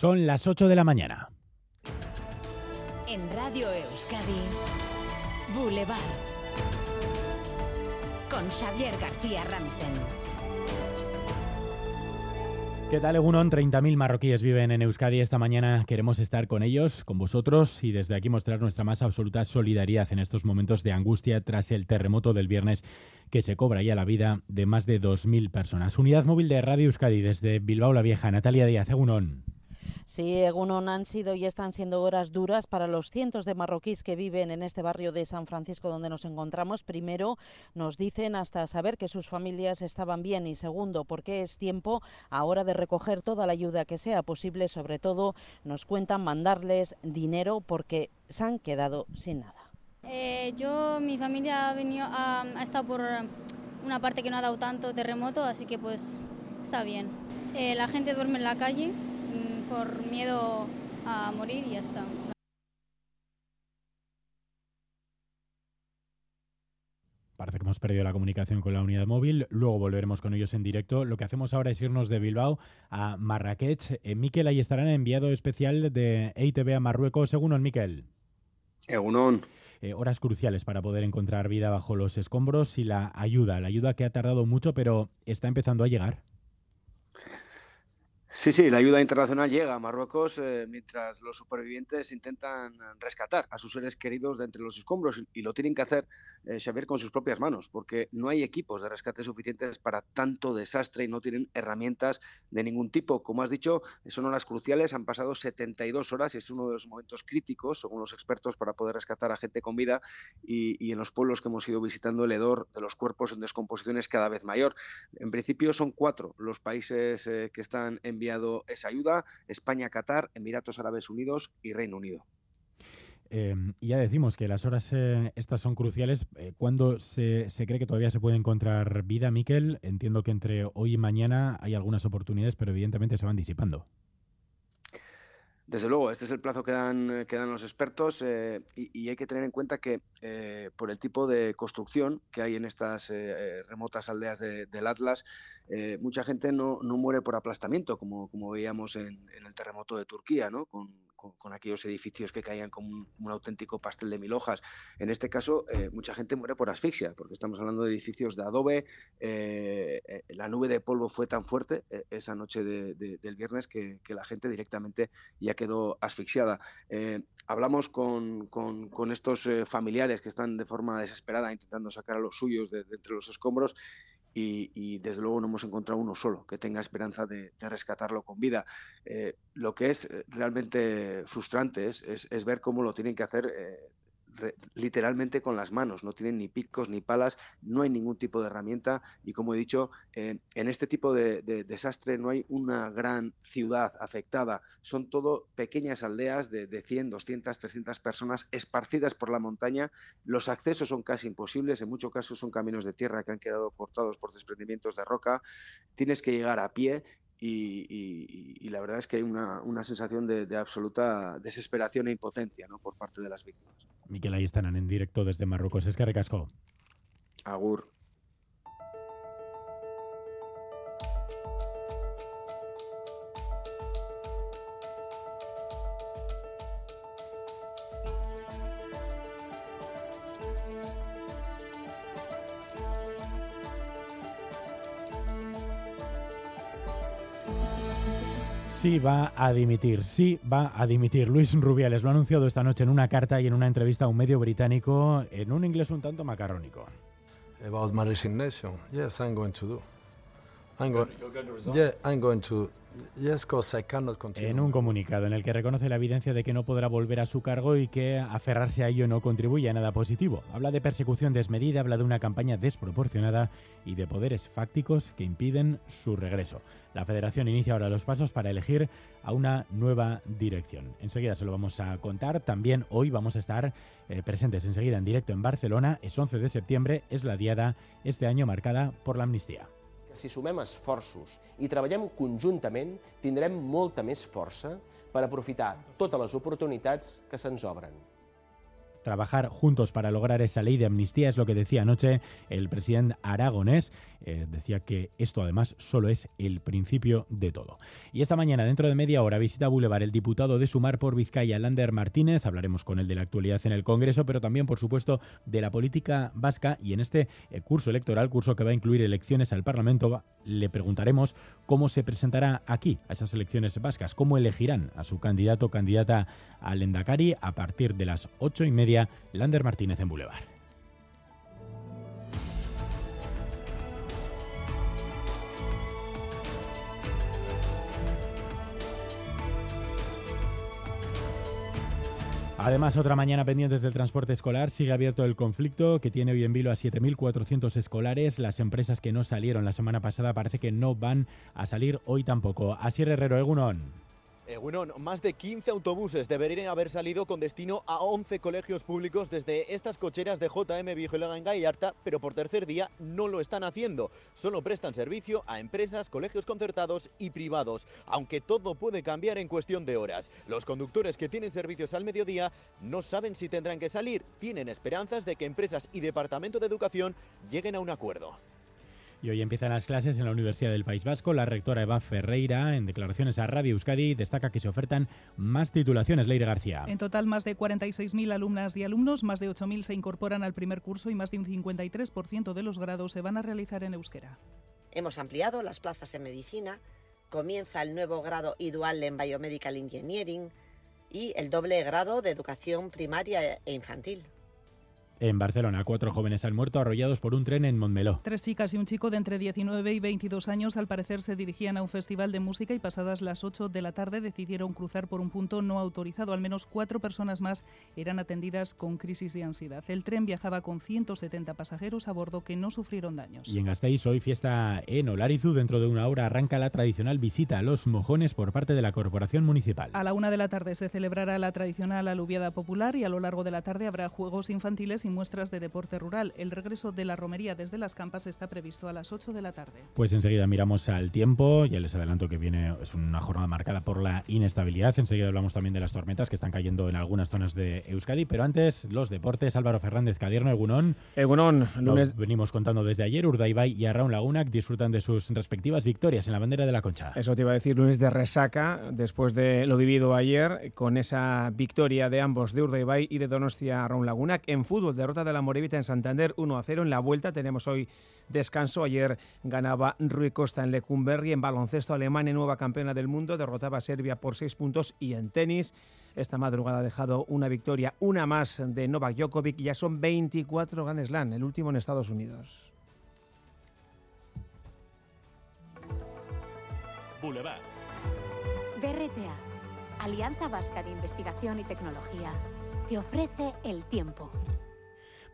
Son las 8 de la mañana. En Radio Euskadi, Boulevard. Con Xavier García Ramsten. ¿Qué tal, Egunon? 30.000 marroquíes viven en Euskadi. Esta mañana queremos estar con ellos, con vosotros, y desde aquí mostrar nuestra más absoluta solidaridad en estos momentos de angustia tras el terremoto del viernes que se cobra ya la vida de más de 2.000 personas. Unidad móvil de Radio Euskadi desde Bilbao la Vieja. Natalia Díaz, Egunon. Sí, Egunon han sido y están siendo horas duras para los cientos de marroquíes que viven en este barrio de San Francisco donde nos encontramos. Primero, nos dicen hasta saber que sus familias estaban bien y segundo, porque es tiempo ahora de recoger toda la ayuda que sea posible. Sobre todo, nos cuentan mandarles dinero porque se han quedado sin nada. Eh, yo, mi familia ha, venido, estado por una parte que no ha dado tanto terremoto, así que pues está bien. Eh, la gente duerme en la calle por miedo a morir y ya está. Parece que hemos perdido la comunicación con la unidad móvil. Luego volveremos con ellos en directo. Lo que hacemos ahora es irnos de Bilbao a Marrakech. Eh, Miquel, ahí estarán enviado especial de EITB a Marruecos. Según el Miquel. Egunon. Eh, horas cruciales para poder encontrar vida bajo los escombros y la ayuda. La ayuda que ha tardado mucho, pero está empezando a llegar. Sí, sí, la ayuda internacional llega a Marruecos eh, mientras los supervivientes intentan rescatar a sus seres queridos de entre los escombros y lo tienen que hacer, eh, Xavier, con sus propias manos, porque no hay equipos de rescate suficientes para tanto desastre y no tienen herramientas de ningún tipo. Como has dicho, son horas cruciales, han pasado 72 horas y es uno de los momentos críticos, según los expertos, para poder rescatar a gente con vida y, y en los pueblos que hemos ido visitando el hedor de los cuerpos en descomposición es cada vez mayor. En principio son cuatro los países eh, que están en enviado esa ayuda, España, Qatar, Emiratos Árabes Unidos y Reino Unido. Eh, ya decimos que las horas eh, estas son cruciales. Eh, ¿Cuándo se, se, cree que todavía se puede encontrar vida, Miquel? Entiendo que entre hoy y mañana hay algunas oportunidades, pero evidentemente se van disipando. Desde luego, este es el plazo que dan, que dan los expertos eh, y, hay que tener en cuenta que eh, por el tipo de construcción que hay en estas eh, remotas aldeas de, del Atlas, mucha gente no, no, muere por aplastamiento, como, como veíamos en, en, el terremoto de Turquía, ¿no? con, con, aquellos edificios que caían como un, auténtico pastel de mil hojas. En este caso, mucha gente muere por asfixia, porque estamos hablando de edificios de adobe. la nube de polvo fue tan fuerte esa noche de, de, del viernes que, la gente directamente ya quedó asfixiada. Eh, hablamos con, estos eh, familiares que están de forma desesperada intentando sacar a los suyos de entre los escombros y, y, desde luego no hemos encontrado uno solo que tenga esperanza de, rescatarlo con vida. Eh, lo que es realmente frustrante es, es, es, ver cómo lo tienen que hacer eh, literalmente con las manos, no tienen ni picos ni palas, no hay ningún tipo de herramienta y como he dicho, eh, en este tipo de, de, desastre no hay una gran ciudad afectada, son todo pequeñas aldeas de, de 100, 200, 300 personas esparcidas por la montaña, los accesos son casi imposibles, en muchos casos son caminos de tierra que han quedado cortados por desprendimientos de roca, tienes que llegar a pie y, y, y, la verdad es que hay una, una sensación de, de, absoluta desesperación e impotencia ¿no? por parte de las víctimas. Miquel, ahí están en directo desde Marruecos. Es que recasco. Agur. Sí va a dimitir, sí va a dimitir. Luis Rubiales lo ha anunciado esta noche en una carta y en una entrevista a un medio británico en un inglés un tanto macarrónico. About my resignation, yes, I'm going to do. I'm going, yeah, I'm going to Yes, I cannot en un comunicado en el que reconoce la evidencia de que no podrá volver a su cargo y que aferrarse a ello no contribuye a nada positivo. Habla de persecución desmedida, habla de una campaña desproporcionada y de poderes fácticos que impiden su regreso. La federación inicia ahora los pasos para elegir a una nueva dirección. Enseguida se lo vamos a contar. También hoy vamos a estar eh, presentes enseguida en directo en Barcelona. Es 11 de septiembre, es la diada este año marcada por la amnistía. Si sumem esforços i treballem conjuntament, tindrem molta més força per aprofitar totes les oportunitats que se'ns obren. Trabajar juntos para lograr esa ley de amnistía, es lo que decía anoche el presidente aragonés. Eh, decía que esto además solo es el principio de todo. Y esta mañana, dentro de media hora, visita Boulevard el diputado de Sumar por Vizcaya, Lander Martínez. Hablaremos con él de la actualidad en el Congreso, pero también, por supuesto, de la política vasca. Y en este eh, curso electoral, curso que va a incluir elecciones al Parlamento, le preguntaremos cómo se presentará aquí a esas elecciones vascas, cómo elegirán a su candidato o candidata al Endacari a partir de las ocho y media, Lander Martínez en Boulevard. Además, otra mañana pendientes del transporte escolar, sigue abierto el conflicto que tiene hoy en vilo a 7.400 escolares. Las empresas que no salieron la semana pasada parece que no van a salir hoy tampoco. Así Herrero, Egunon. Eh, bueno, más de 15 autobuses deberían haber salido con destino a 11 colegios públicos desde estas cocheras de JM Vigilada en Gallarta, pero por tercer día no lo están haciendo. Solo prestan servicio a empresas, colegios concertados y privados, aunque todo puede cambiar en cuestión de horas. Los conductores que tienen servicios al mediodía no saben si tendrán que salir, tienen esperanzas de que empresas y Departamento de Educación lleguen a un acuerdo. Y hoy empiezan las clases en la Universidad del País Vasco. La rectora Eva Ferreira, en declaraciones a Radio Euskadi, destaca que se ofertan más titulaciones. Leire García. En total, más de 46.000 alumnas y alumnos, más de 8.000 se incorporan al primer curso y más de un 53% de los grados se van a realizar en euskera. Hemos ampliado las plazas en medicina, comienza el nuevo grado dual en Biomedical Engineering y el doble grado de educación primaria e infantil. En Barcelona, cuatro jóvenes han muerto arrollados por un tren en Montmeló. Tres chicas y un chico de entre 19 y 22 años al parecer se dirigían a un festival de música y pasadas las 8 de la tarde decidieron cruzar por un punto no autorizado. Al menos cuatro personas más eran atendidas con crisis de ansiedad. El tren viajaba con 170 pasajeros a bordo que no sufrieron daños. Y en Gasteiz hoy fiesta en Olarizu. Dentro de una hora arranca la tradicional visita a los mojones por parte de la Corporación Municipal. A la una de la tarde se celebrará la tradicional aluviada popular y a lo largo de la tarde habrá juegos infantiles y muestras de deporte rural. El regreso de la romería desde las campas está previsto a las 8 de la tarde. Pues enseguida miramos al tiempo. Ya les adelanto que viene es una jornada marcada por la inestabilidad. Enseguida hablamos también de las tormentas que están cayendo en algunas zonas de Euskadi. Pero antes, los deportes. Álvaro Fernández Cadierno, Egunón. Egunón, lunes. venimos contando desde ayer. Urdaibai y Arraun Laguna disfrutan de sus respectivas victorias en la bandera de la Concha. Eso te iba a decir, lunes de resaca, después de lo vivido ayer, con esa victoria de ambos, de Urdaibai y de Donostia Arraun Laguna. En fútbol, derrota de la Morevita en Santander 1 a 0. En la vuelta tenemos hoy descanso. Ayer ganaba Rui Costa en Lecumberri. En baloncesto, Alemania, nueva campeona del mundo, derrotaba a Serbia por 6 puntos. Y en tenis, esta madrugada ha dejado una victoria, una más de Novak Djokovic. Ya son 24 Grand Slam, el último en Estados Unidos. Boulevard. BRTA, Alianza Vasca de Investigación y Tecnología, te ofrece el tiempo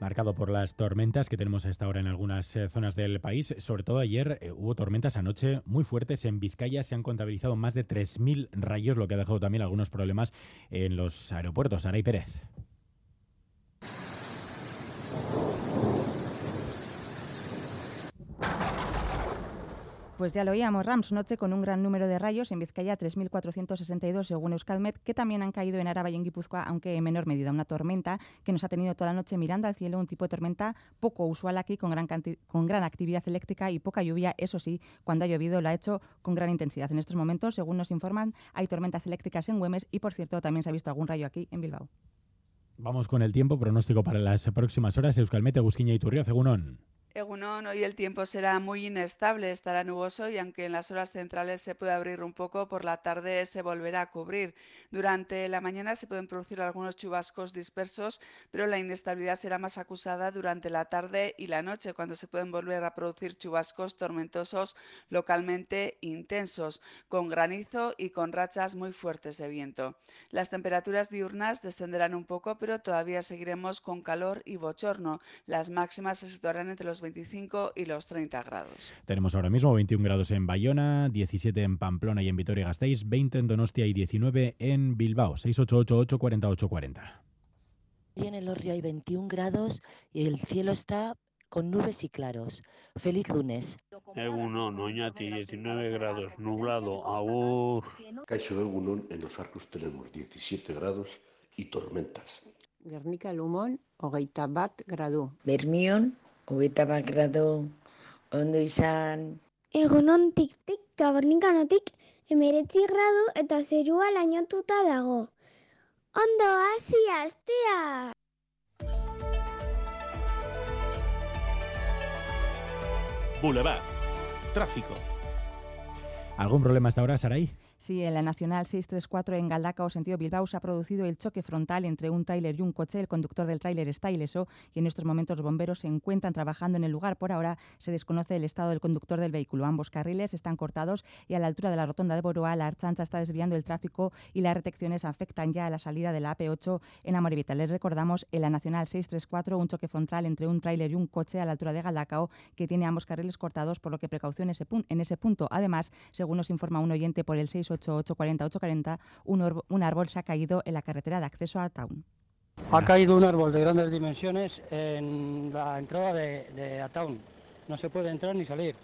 marcado por las tormentas que tenemos a esta hora en algunas eh, zonas del país. Sobre todo ayer eh, hubo tormentas anoche muy fuertes en Vizcaya. Se han contabilizado más de 3.000 rayos, lo que ha dejado también algunos problemas en los aeropuertos. Aray Pérez. Pues ya lo oíamos, Rams, noche con un gran número de rayos, en Vizcaya 3.462 según Euskalmet, que también han caído en Araba y en Guipúzcoa, aunque en menor medida. Una tormenta que nos ha tenido toda la noche mirando al cielo, un tipo de tormenta poco usual aquí, con gran, con gran actividad eléctrica y poca lluvia. Eso sí, cuando ha llovido lo ha hecho con gran intensidad. En estos momentos, según nos informan, hay tormentas eléctricas en Güemes y, por cierto, también se ha visto algún rayo aquí en Bilbao. Vamos con el tiempo pronóstico para las próximas horas. Euskalmet, Busquiña y Turrio, según Egunon, hoy el tiempo será muy inestable, estará nuboso y aunque en las horas centrales se puede abrir un poco, por la tarde se volverá a cubrir. Durante la mañana se pueden producir algunos chubascos dispersos, pero la inestabilidad será más acusada durante la tarde y la noche, cuando se pueden volver a producir chubascos tormentosos localmente intensos, con granizo y con rachas muy fuertes de viento. Las temperaturas diurnas descenderán un poco, pero todavía seguiremos con calor y bochorno. Las máximas se situarán entre los 25 y los 30 grados. Tenemos ahora mismo 21 grados en Bayona, 17 en Pamplona y en Vitoria-Gasteiz, 20 en Donostia y 19 en Bilbao. 6888 4840. Y en el Orrio hay 21 grados y el cielo está con nubes y claros. Feliz lunes. Egunon, Oñati, 19 grados, nublado, agur. Caixo Egunon, en los arcos tenemos 17 grados y tormentas. Gernika Lumon, hogeita bat gradu. Bermion, hogeita bat gradu, ondo izan. Egunon tik-tik gabornikanotik emeretzi gradu eta zerua lainotuta dago. Ondo hasi astea! Boulevard. Tráfico. ¿Algún problema hasta ahora, Saray? Sí, en la Nacional 634 en Galdacao, sentido Bilbao, se ha producido el choque frontal entre un tráiler y un coche. El conductor del tráiler está ileso y en estos momentos los bomberos se encuentran trabajando en el lugar. Por ahora se desconoce el estado del conductor del vehículo. Ambos carriles están cortados y a la altura de la rotonda de Boroa, la Archancha está desviando el tráfico y las retenciones afectan ya a la salida de la AP8 en Amorevita. Les recordamos en la Nacional 634 un choque frontal entre un tráiler y un coche a la altura de Galdacao que tiene ambos carriles cortados, por lo que precaución en ese punto. Además, según nos informa un oyente por el 6 88840, un, un árbol se ha caído en la carretera de acceso a Town. Ha caído un árbol de grandes dimensiones en la entrada de, de Town. No se puede entrar ni salir.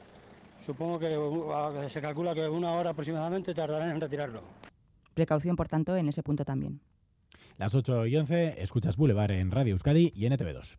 Supongo que uh, se calcula que una hora aproximadamente tardarán en retirarlo. Precaución, por tanto, en ese punto también. Las 8 y 11, escuchas Boulevard en Radio Euskadi y en ETV2.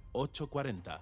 840.